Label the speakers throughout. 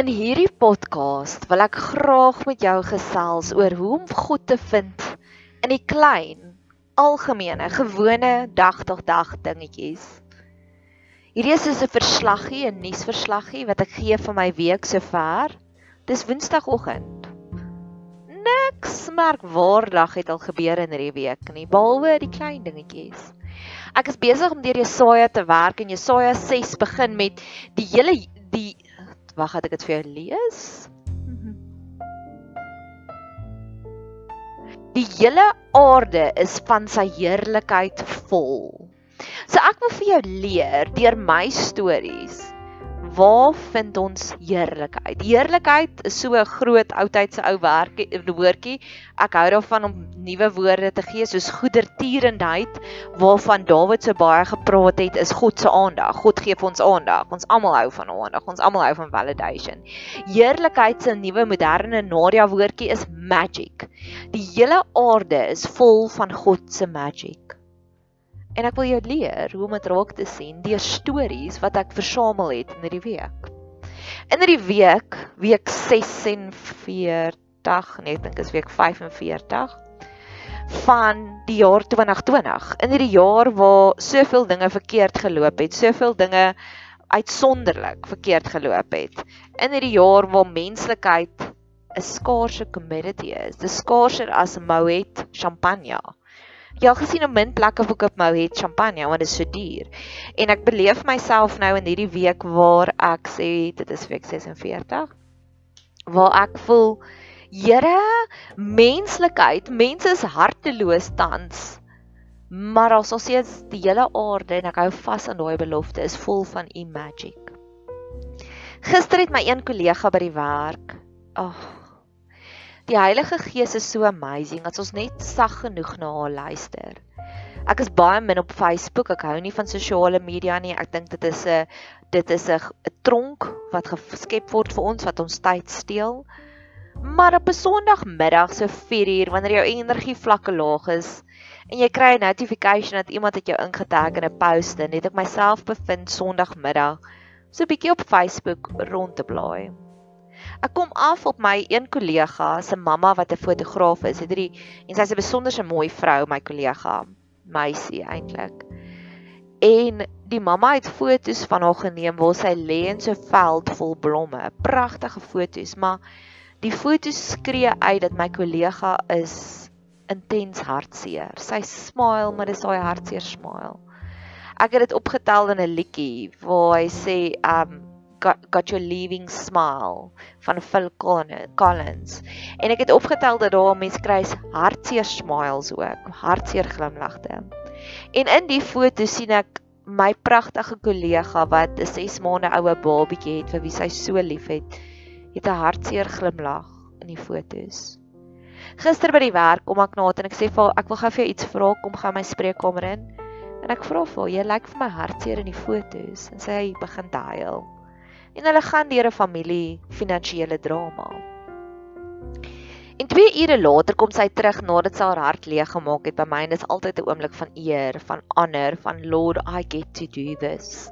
Speaker 1: In hierdie podcast wil ek graag met jou gesels oor hoe om God te vind in die klein, algemene, gewone dag tot dag dingetjies. Hierdie is 'n verslaggie, 'n nuusverslaggie wat ek gee vir my week sover. Dis Woensdagoggend. Niks merkwaardig het al gebeur in hierdie week nie, behalwe die klein dingetjies. Ek is besig om deur Jesaja te werk en Jesaja 6 begin met die hele die Wag, het ek dit vir jou lees? Die hele aarde is van sy heerlikheid vol. So ek wil vir jou leer deur my stories waar vind ons heerlikheid? Heerlikheid is so 'n groot oudheidse ou woordjie. Ek hou daarvan om nuwe woorde te gee soos goedertierenheid waarvan Dawid so baie gepraat het is God se aandag. God gee vir ons aandag. Ons almal hou van aandag. Ons almal hou van validation. Heerlikheid se nuwe moderne Nadia woordjie is magic. Die hele aarde is vol van God se magic. En ek wil jou leer hoe om dit raak te sien deur stories wat ek versamel het in hierdie week. In hierdie week, week 46, nee, ek dink is week 45 van die jaar 2020. In hierdie jaar waar soveel dinge verkeerd geloop het, soveel dinge uitsonderlik verkeerd geloop het. In hierdie jaar waar menslikheid 'n skaarse commodity is. Dis skaarser as Moet champagne. Jy al gesien op min plekke hoe koop mou het champagne want dit is so duur. En ek beleef myself nou in hierdie week waar ek sê dit is week 46 waar ek voel Here, menslikheid, mense is harteloos tans. Maar ons sê die hele aarde en ek hou vas aan daai belofte is vol van u magic. Gister het my een kollega by die werk, ag, oh, Die Heilige Gees is so amazing as ons net sag genoeg na haar luister. Ek is baie min op Facebook. Ek hou nie van sosiale media nie. Ek dink dit is 'n dit is 'n tronk wat geskep word vir ons wat ons tyd steel. Maar op 'n Sondagmiddag so 4uur wanneer jou energie vlakke laag is en jy kry 'n notification dat iemand het jou ingetag in 'n post en het ek myself bevind Sondagmiddag so 'n bietjie op Facebook rond te blaai. Ek kom af op my een kollega se mamma wat 'n fotograaf is. Het hierdie en sy's 'n besonderse mooi vrou, my kollega, meisie eintlik. En die mamma het foto's van haar geneem waar sy lê in so 'n veld vol blomme. Pragtige foto's, maar die foto's skree uit dat my kollega is intens hartseer. Sy smile, maar dis daai hartseer smile. Ek het dit opgetel in 'n liedjie waar hy sê, um got, your leaving smile van Phil Collins. En ek het opgetel dat daar mense kry hartseer smiles ook, hartseer glimlagte. En in die foto sien ek my pragtige kollega wat 'n 6 maande oue babietjie het vir wie sy so lief het, het 'n hartseer glimlag in die fotos. Gister by die werk kom ek na haar en ek sê vir haar ek wil gou vir jou iets vra, kom gou my spreekkamer in. En ek vra vir haar, jy lyk vir my hartseer in die fotos en sy begin huil. En hulle gaan deur 'n familie finansiële drama. En 2 ure later kom sy terug nadat sy haar hart leeg gemaak het by my en dit is altyd 'n oomblik van eer, van honor, van Lord I get to do this.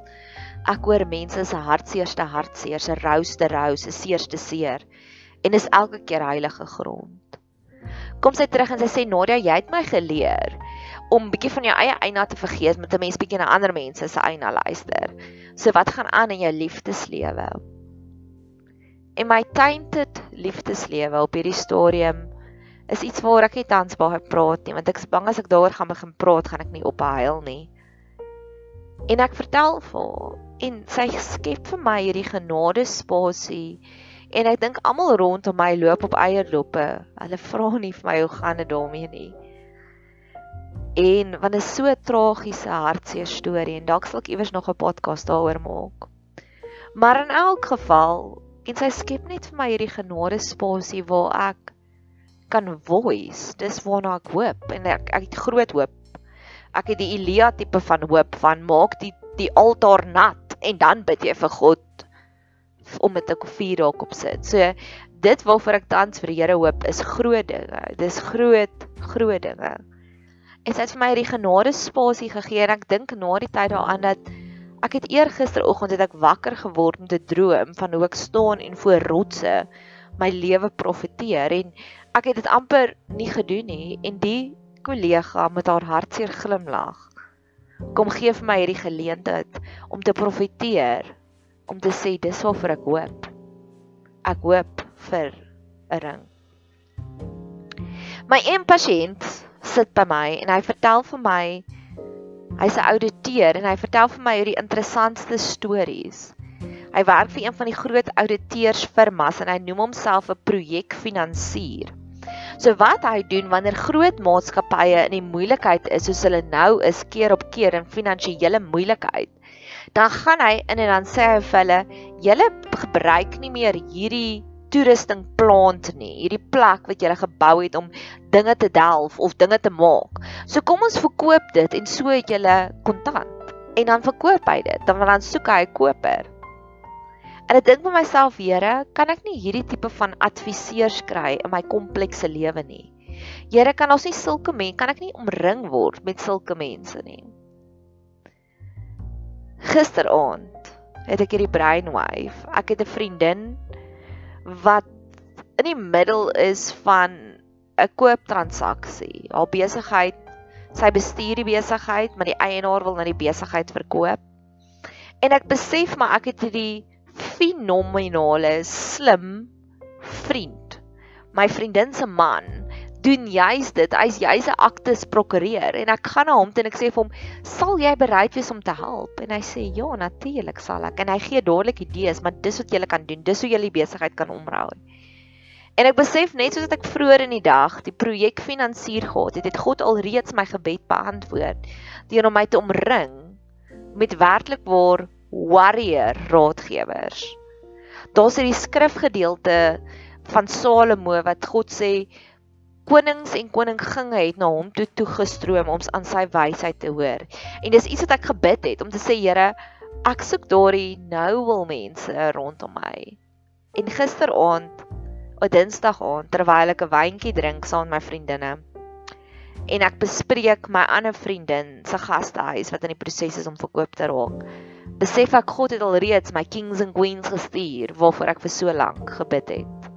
Speaker 1: Ek hoor mense se hartseerste hartseer, se rouste rou, se seerste seer en is elke keer heilige grond. Kom sy terug en sy sê Nadia, jy het my geleer om bietjie van jou eie eina te vergeet met 'n mens bietjie na ander mense se eina luister. So wat gaan aan in jou liefdeslewe? En my tainted liefdeslewe op hierdie stadium is iets waaroor ek nie tans baie praat nie, want ek is bang as ek daaroor gaan begin praat, gaan ek nie ophuil nie. En ek vertel vir en sy skep vir my hierdie genade spasie En ek dink almal rondom my loop op eierlope. Hulle vra nie vir my hoe gaan dit daarmee nie. En want dit is so 'n tragiese hartseer storie en dalk sal ek iewers nog 'n podcast daaroor maak. Maar in elk geval, en sy skep net vir my hierdie genade spasie waar ek kan voice. Dis waarna ek hoop en ek ek het groot hoop. Ek het die Elia tipe van hoop van maak die die altaar nat en dan bid jy vir God om met 'n koffie raak op sit. So dit waarvoor ek tans vir die Here hoop is groot dinge. Dis groot groot dinge. En sy het vir my hierdie genade spasie gegee en ek dink na die tyd daaraan dat ek het eergisteroggend het ek wakker geword met 'n droom van hoe ek staan en voor rotse my lewe profeteer en ek het dit amper nie gedoen nie en die kollega met haar hartseer glimlag kom gee vir my hierdie geleentheid om te profeteer om te sê dis waarvoor ek hoop. Ek hoop vir 'n ring. My een pasiënt sit by my en hy vertel vir my hy's 'n ouditeur en hy vertel vir my hierdie interessantste stories. Hy werk vir een van die groot auditeursfirmas en hy noem homself 'n projekfinansier. So wat hy doen wanneer groot maatskappye in die moeilikheid is soos hulle nou is keer op keer in finansiële moeilikheid, dan gaan hy in en dan sê hy vir hulle julle gebruik nie meer hierdie toerusting plant nie. Hierdie plek wat julle gebou het om dinge te delf of dinge te maak. So kom ons verkoop dit en so het julle kontant. En dan verkoop hy dit. Dan dan soek hy 'n koper. En ek dink vir myself Here kan ek nie hierdie tipe van adviseurs kry in my komplekse lewe nie? Here kan ons nie sulke mense kan ek nie omring word met sulke mense nie? Gisteraand het ek hierdie brainwave. Ek het 'n vriendin wat in die middel is van 'n kooptransaksie. Haar besigheid, sy bestuur die besigheid, maar die eienaar wil nou die besigheid verkoop. En ek besef maar ek het hierdie fenominale slim vriend. My vriendin se man doen juist dit. Hy's juist 'n aktes prokureur en ek gaan na hom en ek sê vir hom, "Sal jy bereid wees om te help?" En hy sê, "Ja, natuurlik sal ek." En hy gee dadelik idees, maar dis wat jy kan doen. Dis hoe jy die besigheid kan omrou. En ek besef net soos ek vroeër in die dag die projek finansier gehad het, het God alreeds my gebed beantwoord deur om my te omring met werklik waar warrior raadgewers. Daar's hierdie skrifgedeelte van Salomo wat God sê konings en koninginge het na hom toe toegestroom om aan sy wysheid te hoor. En dis iets wat ek gebid het om te sê Here, ek soek daardie noble mense rondom my. En gisteraand, op Dinsdag aand, terwyl ek 'n wyntjie drink saam met my vriendinne, en ek bespreek my ander vriendin se gastehuis wat in die proses is om verkoop te raak. Besef ek God het alreeds my kings and queens gestuur waarvoor ek vir so lank gebid het.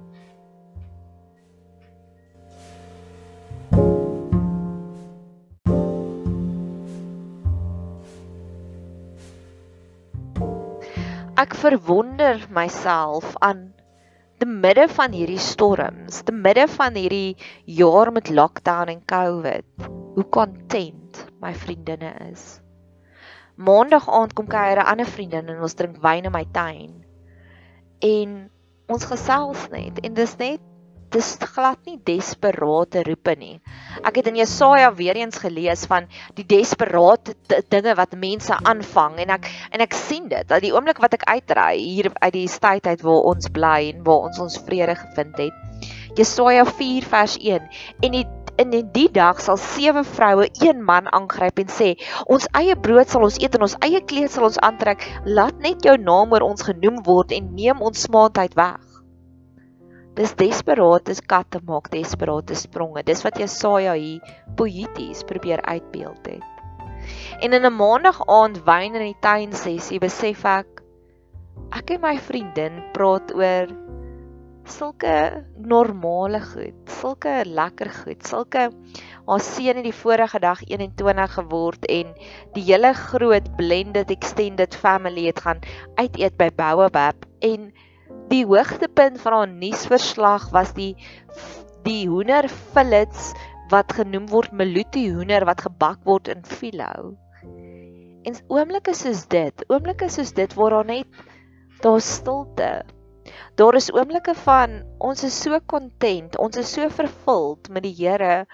Speaker 1: Ek verwonder myself aan te midde van hierdie storms, te midde van hierdie jaar met lockdown en COVID, hoe content my vriendinne is. Maandag aand kom kuier 'n ander vriendin en ons drink wyn in my tuin. En ons gesels net en dis net dis glad nie desperate roepe nie. Ek het in Jesaja weer eens gelees van die desperate dinge wat mense aanvang en ek en ek sien dit dat die oomblik wat ek uitry hier uit die uit waar ons bly en waar ons ons vrede gevind het. Jesaja 4 vers 1 en die in die dag sal sewe vroue een man aangryp en sê ons eie brood sal ons eet en ons eie kleed sal ons aantrek laat net jou naam oor ons genoem word en neem ons smaadheid weg dis desperate katte maak desperate spronge. Dis wat Jesaja hier poëties probeer uitbeeld het. En in 'n maandag aand wyn in die tuin sessie besef ek ek en my vriendin praat oor sulke normale goed, sulke lekker goed, sulke haar seun het die vorige dag 21 geword en die hele groot blended extended family het gaan uit eet by Baobab en die hoogtepunt van haar nuusverslag was die die hoender fillets wat genoem word meluti hoender wat gebak word in filo. En oomblikke soos dit, oomblikke soos dit waar daar net daar stilte Daar is oomblikke van ons is so content, ons is so vervuld met die Here.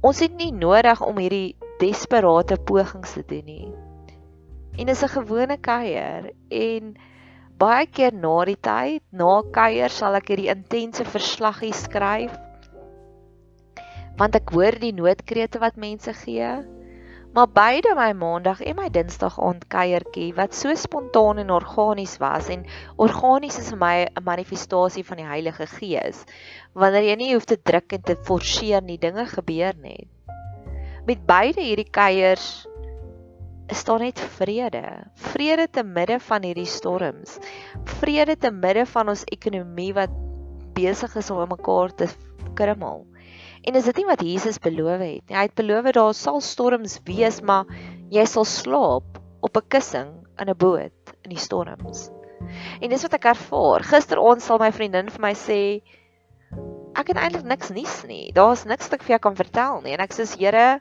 Speaker 1: Ons het nie nodig om hierdie desperate pogings te doen nie. En dis 'n gewone kuier en baie keer na die tyd, na kuier sal ek hierdie intense verslaggie skryf want ek hoor die noodkrete wat mense gee. Maar beide my maandag en my dinsdag aand kuiertjie wat so spontaan en organies was en organies is vir my 'n manifestasie van die Heilige Gees. Wanneer jy nie hoef te druk en te forceer nie, dinge gebeur net. Met beide hierdie kuiers is daar net vrede. Vrede te midde van hierdie storms. Vrede te midde van ons ekonomie wat besig is om mekaar te krummel. En is dit nie wat Jesus beloof het nie? Hy het beloof daar sal storms wees, maar jy sal slaap op 'n kussing in 'n boot in die storms. En dis wat ek ervaar. Gisteraand sal my vriendin vir my sê ek het eintlik niks nuus nie. Daar's niks wat ek vir jou kan vertel nie. En ek sê, "Here,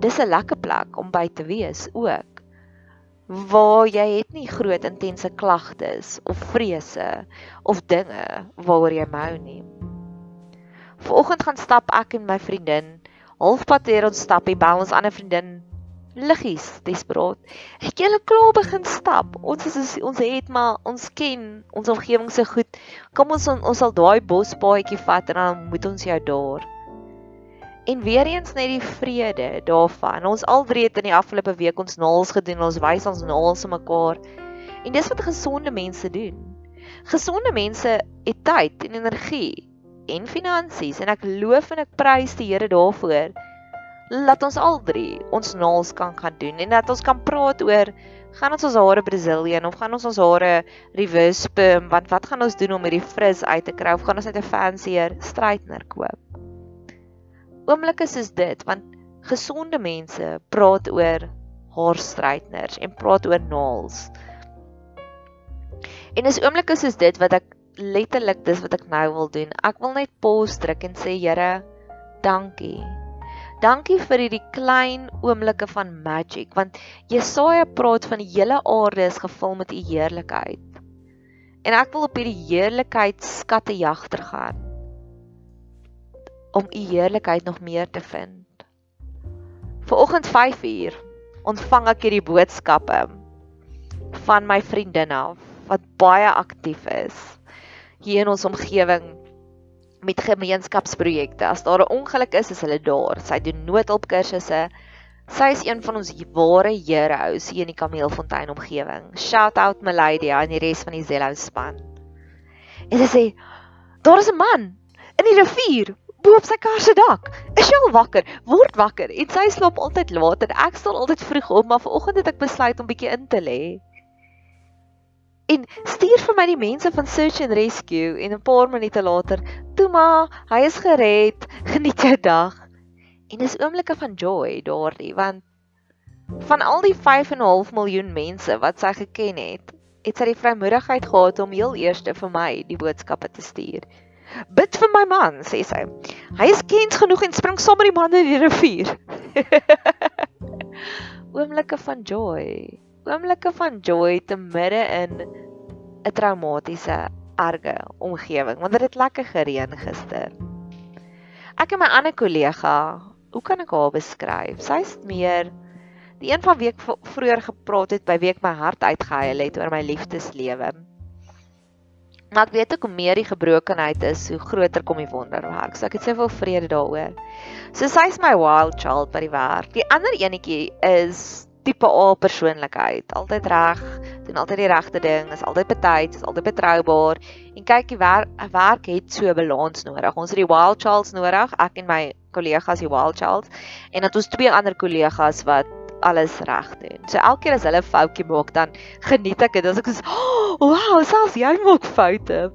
Speaker 1: dis 'n lekker plek om by te wees ook." Waar jy het nie groot intense klagtes of vrese of dinge waaroor jy mou nie. Vanoggend gaan stap ek en my vriendin halfpad hier ons stap hier by ons ander vriendin liggies desperaat. Ek julle klaar begin stap. Ons is ons het maar ons ken ons omgewing so goed. Kom ons ons sal daai bospaadjie vat en dan moet ons jou daar. En weer eens net die vrede daarvan. Ons al drie het in die afgelope week ons naels gedoen. Ons wys ons naels aan mekaar. En dis wat gesonde mense doen. Gesonde mense het tyd en energie en finansies en ek loof en ek prys die Here daarvoor. Laat ons al drie ons naels kan gaan doen en dat ons kan praat oor gaan ons ons hare Brazilian of gaan ons ons hare reverse perm want wat gaan ons doen om hierdie frizz uit te kry of gaan ons net 'n fancier straightener koop? Oomblikke soos dit want gesonde mense praat oor haar straighteners en praat oor naels. En is oomblikke soos dit wat ek letterlik dis wat ek nou wil doen. Ek wil net pause druk en sê Here, dankie. Dankie vir hierdie klein oomblikke van magic want Jesaja praat van die hele aarde is gevul met u heerlikheid. En ek wil op hierdie heerlikheid skatte jagter gaan om u heerlikheid nog meer te vind. Vanoggend 5uur ontvang ek hierdie boodskappe van my vriendin af wat baie aktief is hier in ons omgewing met gemeenskapsprojekte. As daar 'n ongeluk is, is hulle daar. Sy doen noodhulpkursusse. Sy is een van ons ware heroes hier in die Kameelfontein omgewing. Shout out Meladia en die res van die Zello span. En sy sê, daar is 'n man in die rivier bo op sy kar se dak. Is jy al wakker? Word wakker. En sy slaap altyd laat en ek staan altyd vroeg op, maar vanoggend het ek besluit om bietjie in te lê en stuur vir my die mense van Search and Rescue en 'n paar minute later, "Toe ma, hy is gered. Geniet jou dag." En dis oomblikke van joy daardie want van al die 5.5 miljoen mense wat sy geken het, het sy die vrymoedigheid gehad om heel eers vir my die boodskappe te stuur. Bid vir my man, sê sy. Hy is kens genoeg en spring saam met die manne die rivier. oomblikke van joy oomblikke van joy te midde in 'n traumatiese erge omgewing want dit het lekker gereën gister. Ek en my ander kollega, hoe kan ek haar beskryf? Sy's meer die een van week vroeër gepraat het by week my hart uitgehuil het oor my liefdeslewe. Maar ek weet ook hoe meer die gebrokenheid is, hoe groter kom die wonderwerk. So ek het soveel vrede daaroor. So sy's my wild child by die werk. Die ander enetjie is tipe A persoonlikheid. Altyd reg, doen altyd die regte ding, is altyd betyds, is altyd betroubaar. En kyk, die werk, werk het so 'n balans nodig. Ons het die wild childs nodig, ek en my kollegas die wild childs en dan ons twee ander kollegas wat alles reg doen. So elke keer as hulle foutjie maak, dan geniet ek dit. As ek sê, oh, "Wow, selfs jy maak foute."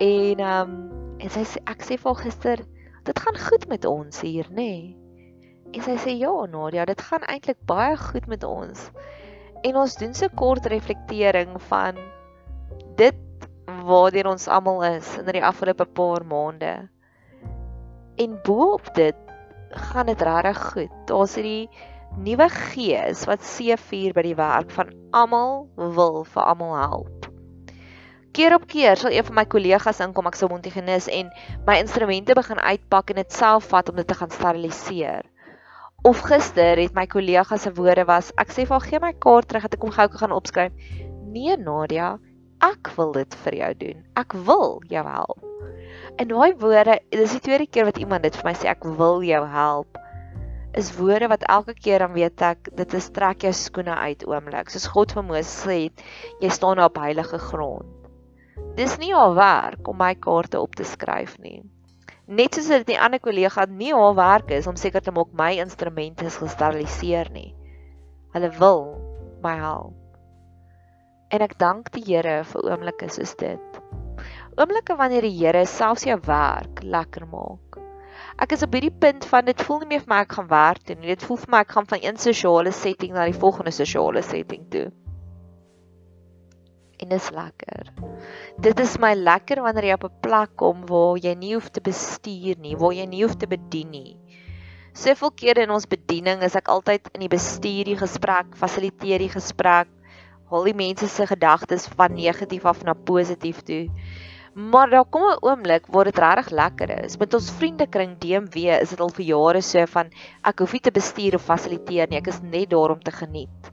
Speaker 1: En ehm um, en sy sê ek sê vir gister, "Dit gaan goed met ons hier, nê?" Nee. En sy sê, "Ja, Nadia, dit gaan eintlik baie goed met ons." En ons doen so kort reflektering van dit waartoe ons almal is in die afgelope paar maande. En bo-op dit gaan dit regtig goed. Daar's hierdie nuwe gees wat C4 by die werk van almal wil vir almal help. Keer op keer sal een van my kollegas inkom, ek sou Montigenis en my instrumente begin uitpak en dit self vat om dit te gaan steriliseer. Of gister het my kollega se woorde was, ek sê vir gee my kaart terug dat ek hom gou kan opskryf. Nee Nadia, ek wil dit vir jou doen. Ek wil jou help. En daai woorde, dis die tweede keer wat iemand dit vir my sê ek wil jou help is woorde wat elke keer dan weet ek dit is trek jou skoene uit oomblik. Soos God vir Moses sê jy staan op heilige grond. Dis nie haar werk om my kaarte op te skryf nie. Net soos dit die ander kollega nie haar werk is om seker te maak my instrumente is gesteriliseer nie. Hulle wil my help. En ek dank die Here vir oomblikke soos dit. Oomblikke wanneer die Here selfs jou werk lekker maak ek is op hierdie punt van dit voel nie meer vir my ek gaan werk doen nie. Dit voel vir my ek gaan van een sosiale setting na die volgende sosiale setting toe. En dit is lekker. Dit is my lekker wanneer jy op 'n plek kom waar jy nie hoef te bestuur nie, waar jy nie hoef te bedien nie. Soveel kere in ons bediening is ek altyd in die bestuur die gesprek, fasiliteer die gesprek, haal die mense se gedagtes van negatief af na positief toe. Maar daar kom 'n oomblik waar dit regtig lekker is. Met ons vriendekring DMW is dit al vir jare so van ek hoef nie te bestuur of fasiliteer nie, ek is net daar om te geniet.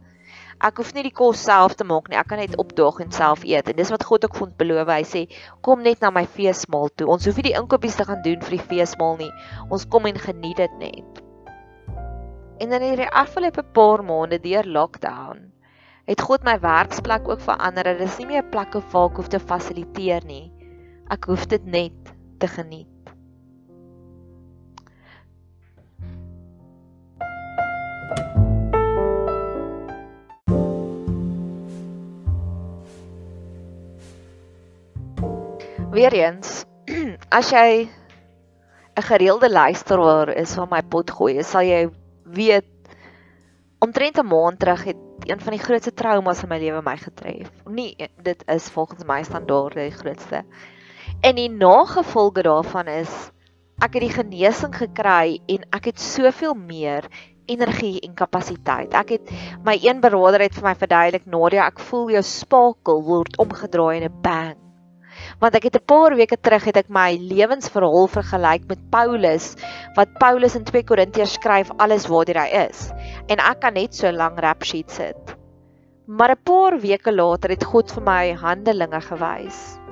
Speaker 1: Ek hoef nie die kos self te maak nie, ek kan net opdaag en self eet. En dis wat God ook vir ons beloof. Hy sê, "Kom net na my feesmaal toe. Ons hoef nie die inkopies te gaan doen vir die feesmaal nie. Ons kom en geniet dit net." En dan hierdie afgelope paar maande deur lockdown het God my werksplek ook verander. Dit is nie meer 'n plek waar ek hoef te fasiliteer nie. Ek hoef dit net te geniet. Weereens, as jy 'n gereelde luisteraar is van my potgooi, sal jy weet omtrent 'n maand terug het een van die grootste traumas in my lewe my getref. Nee, dit is volgens my standaarde die grootste. En die nagevolge daarvan is ek het die genesing gekry en ek het soveel meer energie en kapasiteit. Ek het my een beraader het vir my verduidelik Nadia, ek voel jou spakel word omgedraai in 'n bang. Want ek het 'n paar weke terug het ek my lewensverhaal vergelyk met Paulus wat Paulus in 2 Korintiërs skryf alles waartoe hy is. En ek kan net so lank rap sheet sit. Maar 'n paar weke later het God vir my Handelinge gewys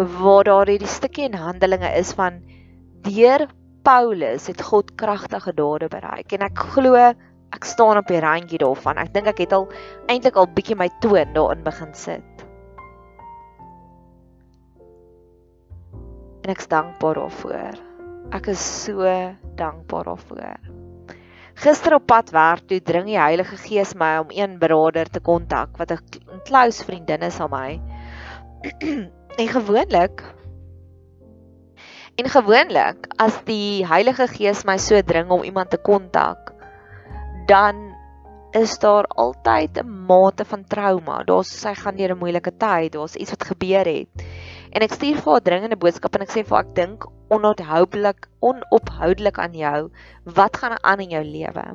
Speaker 1: waar daar hierdie stukkie in Handelinge is van deur Paulus het God kragtige dade bereik en ek glo ek staan op die randjie daarvan. Ek dink ek het al eintlik al bietjie my toon daarin begin sit. En ek is dankbaar daarvoor. Ek is so dankbaar daarvoor. Gister op pad werk toe dring die Heilige Gees my om een broeder te kontak wat 'n close vriendin is aan my. En gewoonlik En gewoonlik as die Heilige Gees my so dring om iemand te kontak, dan is daar altyd 'n mate van trauma. Daar's sy gaan deur 'n moeilike tyd, daar's iets wat gebeur het. En ek stuur vir haar dringende boodskap en ek sê vir haar ek dink onophoudelik, onophoudelik aan jou. Wat gaan aan in jou lewe?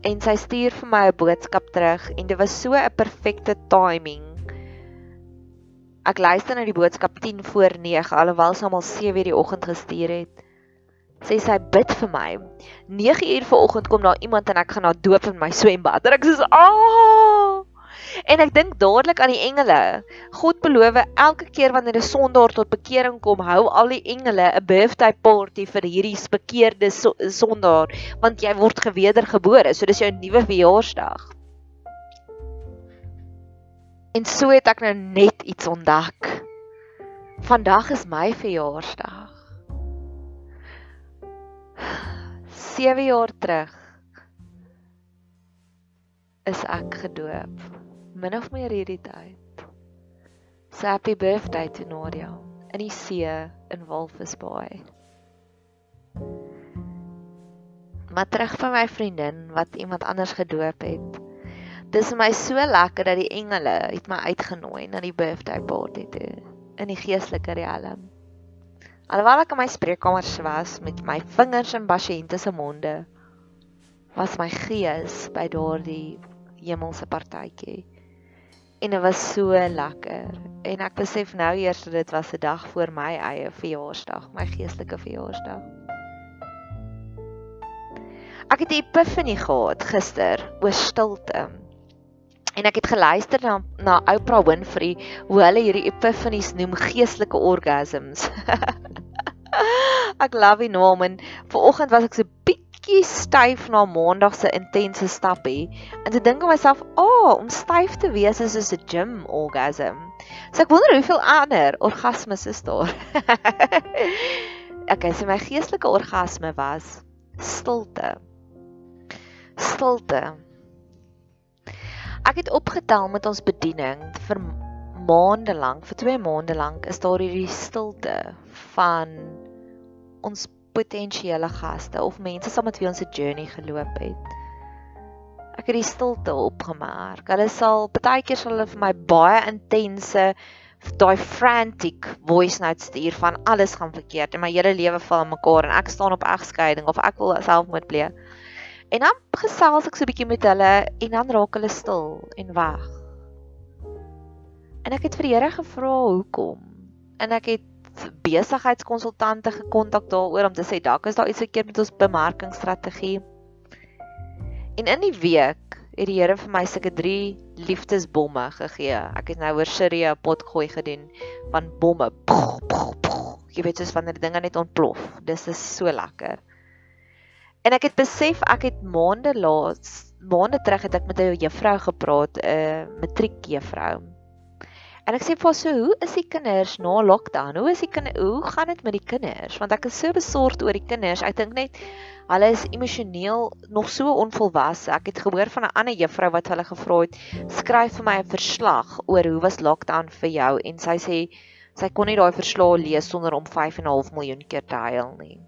Speaker 1: En sy stuur vir my 'n boodskap terug en dit was so 'n perfekte timing Ek luister na die boodskap 10 voor 9 alhoewel sy almal 7 uur die oggend gestuur het. Sê sy bid vir my. 9 uur vanoggend kom daar iemand en ek gaan haar doop in my swembad. En ek sê: "Ag!" En ek dink dadelik aan die engele. God beloof elke keer wanneer 'n sondaar tot bekering kom, hou al die engele 'n birthday party vir hierdie bekeerde sondaar, want jy word gewedergebore. So dis jou nuwe verjaarsdag. En so het ek nou net iets ontdek. Vandag is my verjaarsdag. 7 jaar terug is ek gedoop. Min of meer hierdie tyd. So happy birthday to Nadia in die see in Walvisbaai. Maar terug van my vriendin wat iemand anders gedoop het. Dis vir my so lekker dat die engele het my uitgenooi na die birthday party toe in die geestelike riem. Alhoewel ek in my spreekkamer was met my vingers in pasiënte se monde, was my gees by daardie hemelse partytjie. En dit was so lekker. En ek besef nou eers dat dit was 'n dag voor my eie verjaarsdag, my geestelike verjaarsdag. Ek het 'n epifanie gehad gister oor stilte. En ek het geluister na na Oprah Winfrey hoe hulle hierdie epifanies noem geestelike orgasms. ek love die naam en vanoggend was ek so bietjie styf na maandag se intense stappie en te dink aan myself, "Ag, oh, om styf te wees is soos 'n gym orgasm." So ek wonder hoeveel ander orgasmes is daar. okay, so my geestelike orgasme was stilte. Stilte. Ek het opgetel met ons bediening vir maande lank, vir 2 maande lank is daar hierdie stilte van ons potensiële gaste of mense saam met wie ons 'n journey geloop het. Ek het die stilte opgemerk. Hulle sal baie keer sal hulle vir my baie intense daai frantic voice notes stuur van alles gaan verkeerd en my hele lewe val mekaar en ek staan op egskeiding of ek wil selfmoord pleeg. En dan gesels ek so 'n bietjie met hulle en dan raak hulle stil en weg. En ek het vir die Here gevra hoekom. En ek het besigheidskonsultante gekontak daaroor om te sê dalk is daar iets verkeerd met ons bemarkingsstrategie. En in die week het die Here vir my sulke 3 liefdesbomme gegee. Ek het nou oor Sirië pot gooi gedoen van bomme. Poch, poch, poch. Jy weet soos wanneer dinge net ontplof. Dis is so lekker. En ek het besef ek het maande laas maande terug het ek met 'n juffrou gepraat, 'n uh, matriekjuffrou. En ek sê vir haar so, hoe is die kinders na lockdown? Hoe is die kinders? Hoe gaan dit met die kinders? Want ek is so besorgd oor die kinders. Ek dink net hulle is emosioneel nog so onvolwasse. Ek het gehoor van 'n ander juffrou wat hulle gevra het, skryf vir my 'n verslag oor hoe was lockdown vir jou en sy sê sy kon nie daai verslag lees sonder om 5.5 miljoen keer te huil nie.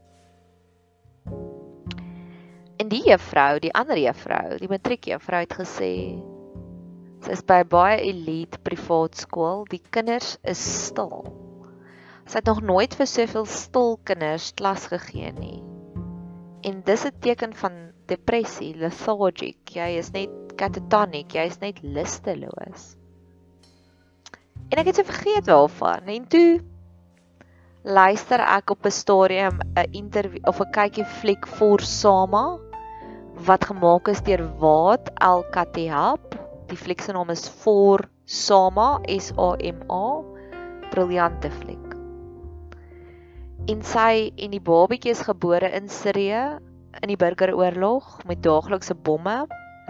Speaker 1: En die juffrou, die ander juffrou, die matriekjuffrou het gesê Sy is by baie elite privaat skool. Die kinders is stil. Sy het nog nooit vir soveel stil kinders klas gegee nie. En dis 'n teken van depressie, lethargic. Jy is net catatonic, jy is net lusteloos. En ek het se vergeet waarvan. En toe luister ek op 'n stadium 'n interview of 'n kykie fliek vir Sama wat gemaak is deur Waad Al-Katihab Die fliek se naam is For Sama S A M A. Briljante fliek. En sy en die babatjie is gebore in Sirië in die burgeroorlog met daaglikse bomme,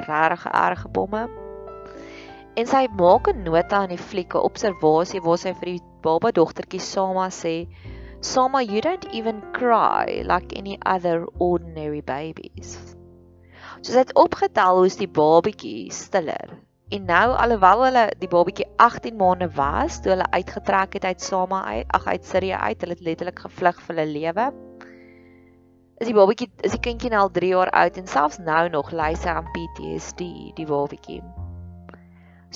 Speaker 1: regtig erge bomme. En sy maak 'n nota in die fliek 'n observasie waar sy vir die baba dogtertjie Sama sê Sama, you don't even cry like any other ordinary babies. So sy het opgetel hoe is die babatjie stiller. En nou alhoewel hulle die babatjie 18 maande was, toe hulle uitgetrek het uit Sama uit, ag uit Sirië uit, hulle het letterlik gevlug vir hulle lewe. Is die babatjie is die kindjie nou al 3 jaar oud en selfs nou nog ly sy aan PTSD, die babatjie.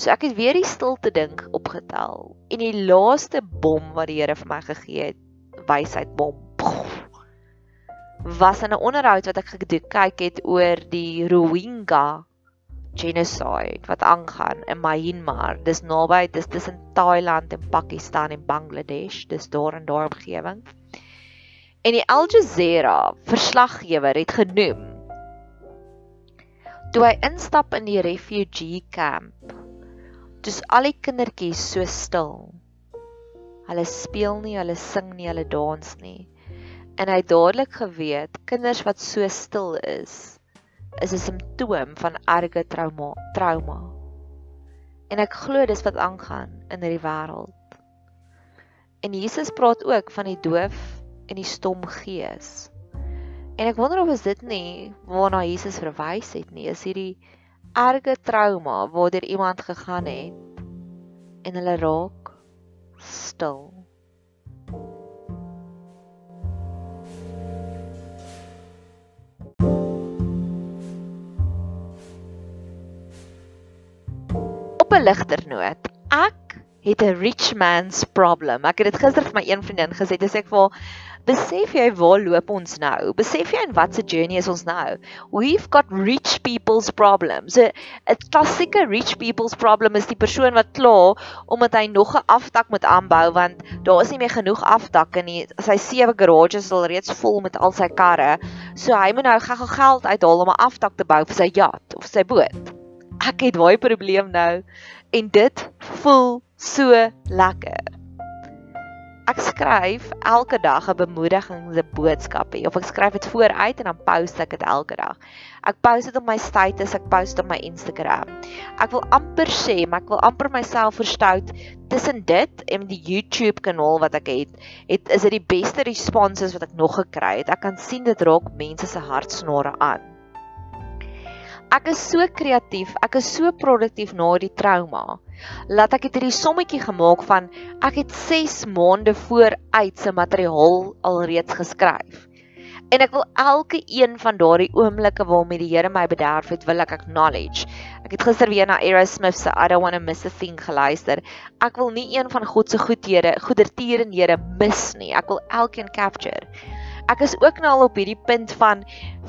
Speaker 1: So ek het weer die stilte dink opgetel en die laaste bom wat die Here vir my gegee het, wysheid bom. Was in 'n onderhoud wat ek gekyk het oor die Rohingya genocide wat aangaan in Myanmar. Dis naby, dis tussen Thailand en Pakistan en Bangladesh, dis daar in daardie omgewing. En die Al Jazeera verslaggewer het genoem toe hy instap in die refugee camp Dis al die kindertjies so stil. Hulle speel nie, hulle sing nie, hulle dans nie. En hy het dadelik geweet kinders wat so stil is, is 'n simptoom van erge trauma, trauma. En ek glo dis wat aangaan in hierdie wêreld. En Jesus praat ook van die doof en die stom gees. En ek wonder of is dit nie waarna Jesus verwys het nie, is hierdie erge trauma waardeur iemand gegaan het en hulle raak stil. Op 'n ligter noot, ek het 'n rich man's problem. Ek het dit gister vir my een vriendin gesê, dis ek vir besef jy waar loop ons nou? Besef jy in watter journey is ons nou? We've got rich people's problems. 'n klassieke rich people's problem is die persoon wat kla omdat hy nog 'n afdak moet aanbou want daar is nie meer genoeg afdakke nie. Sy sewe garages is al reeds vol met al sy karre. So hy moet nou gou-gou geld uithaal om 'n afdak te bou vir sy yacht of sy boot. Ek het daai probleem nou en dit voel so lekker ek skryf elke dag 'n bemoedigende boodskap of ek skryf dit vooruit en dan post ek dit elke dag. Ek post dit op my status, ek post dit op my Instagram. Ek wil amper sê, maar ek wil amper myself verstout tussen dit en die YouTube kanaal wat ek het, het is dit die beste responses wat ek nog gekry het. Ek kan sien dit raak mense se hartsnare aan. Ek is so kreatief, ek is so produktief na die trauma laat ek het hierdie sommetjie gemaak van ek het 6 maande vooruit se materiaal alreeds geskryf. En ek wil elke een van daardie oomblikke waarmee die Here my bederf het, wil ek acknowledge. Ek het gister weer na Aerosmith se I don't want to miss a thing geluister. Ek wil nie een van God se goedhede, goedertierenhede mis nie. Ek wil elkeen capture ek is ook nou al op hierdie punt van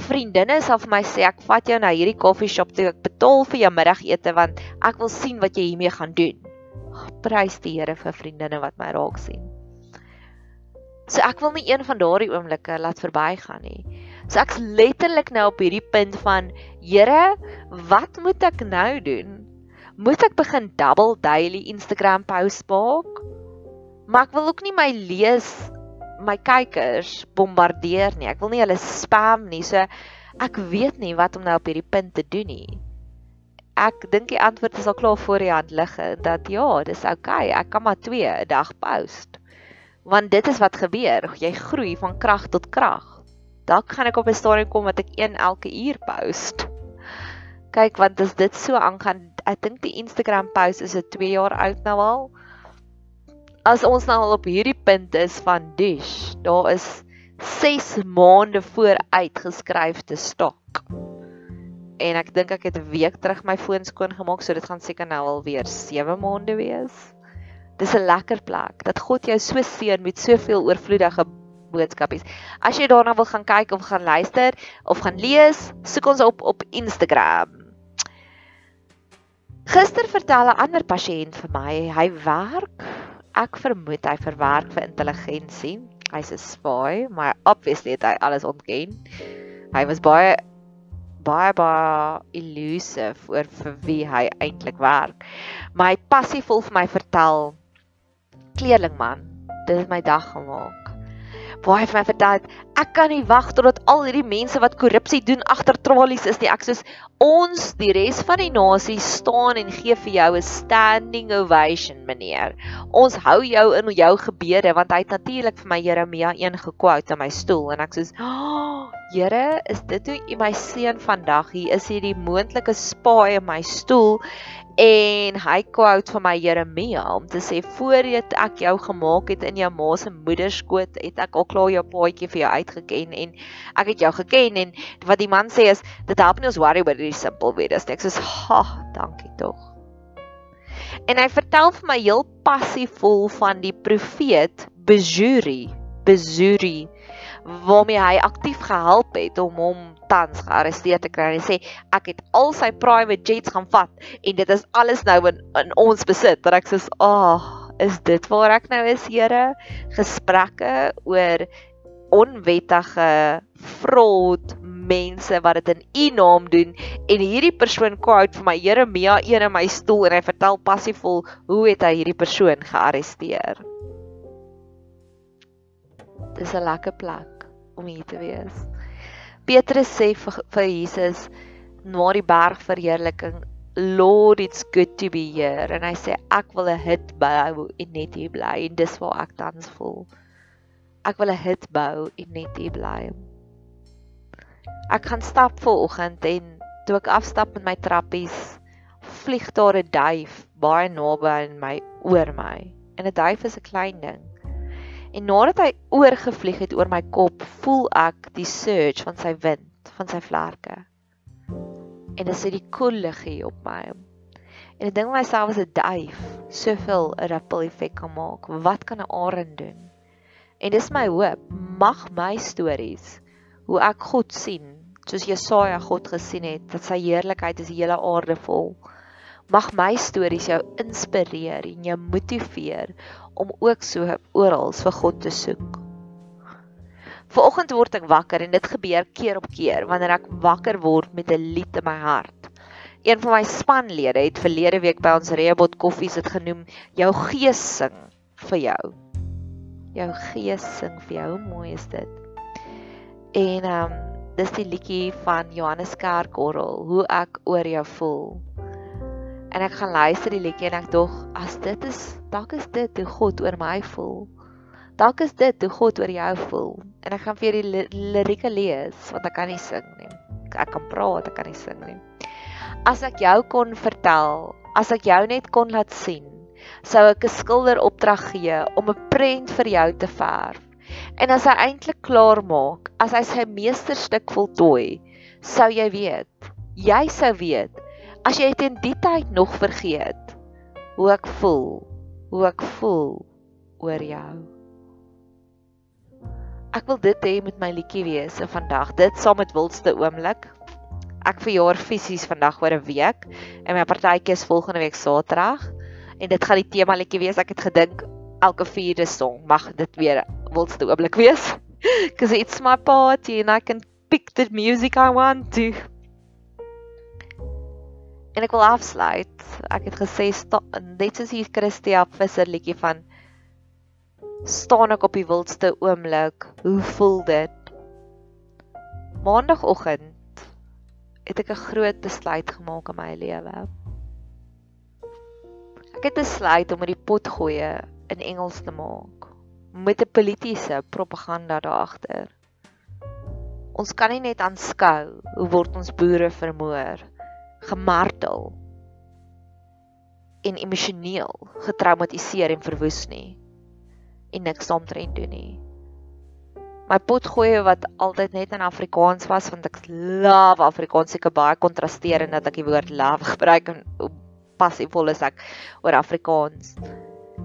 Speaker 1: vriendinne sal vir my sê ek vat jou na hierdie koffieshop toe ek betaal vir jou middagete want ek wil sien wat jy hiermee gaan doen. Prys die Here vir vriendinne wat my raak sien. So ek wil nie een van daardie oomblikke laat verbygaan nie. So ek's letterlik nou op hierdie punt van Here, wat moet ek nou doen? Moet ek begin double daily Instagram posts maak? Maar ek wil ook nie my lees my kykers bombardeer nie. Ek wil nie hulle spam nie. So ek weet nie wat om nou op hierdie punt te doen nie. Ek dink die antwoord is al klaar voor die hand lig dat ja, dis oukei. Okay. Ek kan maar 2 'n dag post. Want dit is wat gebeur. Jy groei van krag tot krag. Dalk gaan ek op 'n stadium kom wat ek een elke uur post. Kyk, want as dit so aangaan, ek dink die Instagram post is 'n 2 jaar oud nou al as ons nou al op hierdie punt is van dish, daar is 6 maande vooruit geskryf te stok. En ek dink ek het 'n week terug my foon skoon gemaak, so dit gaan seker nou al weer 7 maande wees. Dis 'n lekker plek dat God jou so seën met soveel oorvloedige boodskapies. As jy daarna wil gaan kyk of gaan luister of gaan lees, soek ons op op Instagram. Gister vertel 'n ander pasiënt vir my, hy werk ek vermoed hy verwerk vir intelligensie. Hy's 'n spy, maar obviously het hy alles ontken. Hy was baie baie baie elusive oor vir wie hy eintlik werk. Maar hy passievol vir my vertel kleerlingman, dit het my dag gemaak waar hy vir my vertel het ek kan nie wag totdat al hierdie mense wat korrupsie doen agter tralies is nie. Ek soos ons die res van die nasie staan en gee vir jou 'n standing ovation meneer. Ons hou jou in jou gebede want hy het natuurlik vir my Jeremia 1 gekwout in my stoel. En ek soos oh, Here is dit hoe u my seun vandag hier is? Hier die moontlike spaai in my stoel en hy quote vir my Jeremia om te sê voordat ek jou gemaak het in jou ma se moederskoot het ek al klaar jou paadjie vir jou uitgeken en ek het jou geken. En wat die man sê is dit help nie ons worry oor die simpel weer dis ek sê ha dankie tog. En hy vertel vir my heel passievol van die profeet Bezuri Bezuri waarmee hy aktief gehelp het om hom tans gearresteer te kry en sê ek het al sy private jets gaan vat en dit is alles nou in, in ons besit. Dat ek sê, "Ag, oh, is dit waar ek nou is, Here? Gesprekke oor onwettige fraud mense wat dit in U naam doen en hierdie persoon quote vir my Jeremia 1 in my stoel en hy vertel passievol hoe het hy hierdie persoon gearresteer. Dis 'n lekker plek om hier te wees. Petrus sê vir, vir Jesus na die berg verheerliking Lord it's good to be here en hy sê ek wil 'n hut bou en net hier bly en dis waar ek tans voel. Ek wil 'n hut bou en net hier bly. Ek gaan stap vanoggend en toe ek afstap met my trappies, vlieg daar 'n duif baie naby aan my oor my. En 'n duif is 'n klein ding. En nadat hy oorgevlieg het oor my kop, voel ek die surge van sy wind, van sy vlerke en dit sit die koel liggie op my. En ek dink myself as 'n duif soveel 'n ripple effek kan maak. Wat kan 'n arend doen? En dis my hoop, mag my stories hoe ek God sien, soos Jesaja God gesien het, dat sy heerlikheid is die hele aarde vol. Mag my stories jou inspireer en jou motiveer om ook so oral vir God te soek. Vanoggend word ek wakker en dit gebeur keer op keer wanneer ek wakker word met 'n lied in my hart. Een van my spanlede het verlede week by ons Reebot Koffies dit genoem jou gees sing vir jou. Jou gees sing vir jou, hoe mooi is dit? En ehm um, dis die liedjie van Johannes Kerkorrel, hoe ek oor jou voel. En ek gaan luister die liedjie en ek dog as dit is, dalk is dit hoe God oor my voel. Dalk is dit hoe God oor jou voel. En ek gaan vir die lirieke lees want ek kan nie sing nie. Ek kan praat, ek kan nie sing nie. As ek jou kon vertel, as ek jou net kon laat sien, sou ek 'n skilder opdrag gee om 'n prent vir jou te verf. En as hy eintlik klaar maak, as hy sy meesterstuk voltooi, sou jy weet, jy sou weet, as jy teen die tyd nog vergeet hoe ek voel, hoe ek voel oor jou. Ek wil dit hê met my liedjie wees en vandag dit saam met wildste oomblik. Ek verjaar fisies vandag oor 'n week en my partytjie is volgende week Saterdag en dit gaan die tema liedjie wees. Ek het gedink elke vierde song mag dit weer wildste oomblik wees. Cause it's my party and I can pick the music I want to. En ek wil afsluit. Ek het gesê net soos hier Christia Visser liedjie van staan ek op die wildste oomblik. Hoe voel dit? Maandagoggend het ek 'n groot besluit gemaak in my lewe. Ek het besluit om met die pot gooi in Engels te maak met 'n politieke propaganda daar agter. Ons kan nie net aanskou hoe word ons boere vermoor, gemartel en emosioneel getraumatiseer en verwoes nie en niks daaromtrent doen nie. My potgoeie wat altyd net in Afrikaans was want ek love Afrikaans seker baie kontrasterend dat ek die woord love gebruik en passievol is ek oor Afrikaans.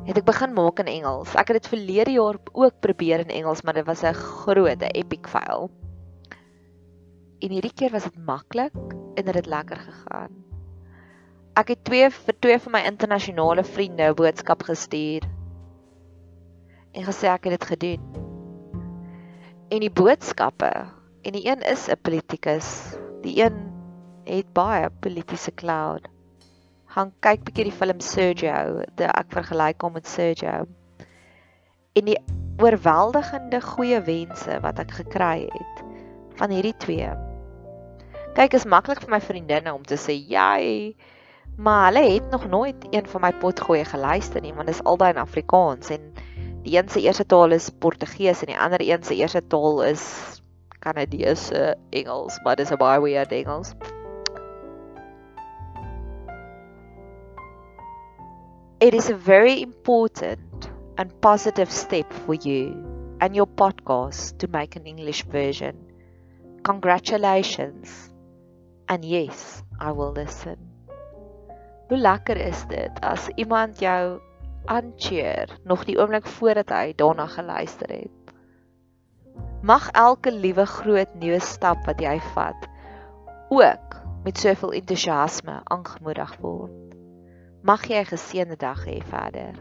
Speaker 1: Het ek begin maak in Engels. Ek het dit verlede jaar ook probeer in Engels, maar dit was 'n groot epic file. En hierdie keer was dit maklik en dit het lekker gegaan. Ek het twee vir twee van my internasionale vriende 'n boodskap gestuur en gesê ek het dit gedoen. En die boodskappe en die een is 'n politikus. Die een het baie politieke cloud. Gaan kyk bietjie die film Sergio, dit ek vergelyk hom met Sergio. En die oorweldigende goeie wense wat ek gekry het van hierdie twee. Kyk, is maklik vir my vriendinne om te sê jy maar hulle het nog nooit een van my potgoeie geluister nie, want dit is albei in Afrikaans en die een se eerste taal is Portugees en die ander een se eerste taal is Kanadese Engels, maar dis 'n baie weird Engels. It is a very important and positive step for you and your podcast to make an English version. Congratulations. And yes, I will listen. Hoe lekker is dit as iemand jou aancheer nog die oomblik voordat hy daarna geluister het. Mag elke liewe groot nuwe stap wat jy vat ook met soveel entoesiasme aangemoedig word. Mag jy 'n geseënde dag hê verder.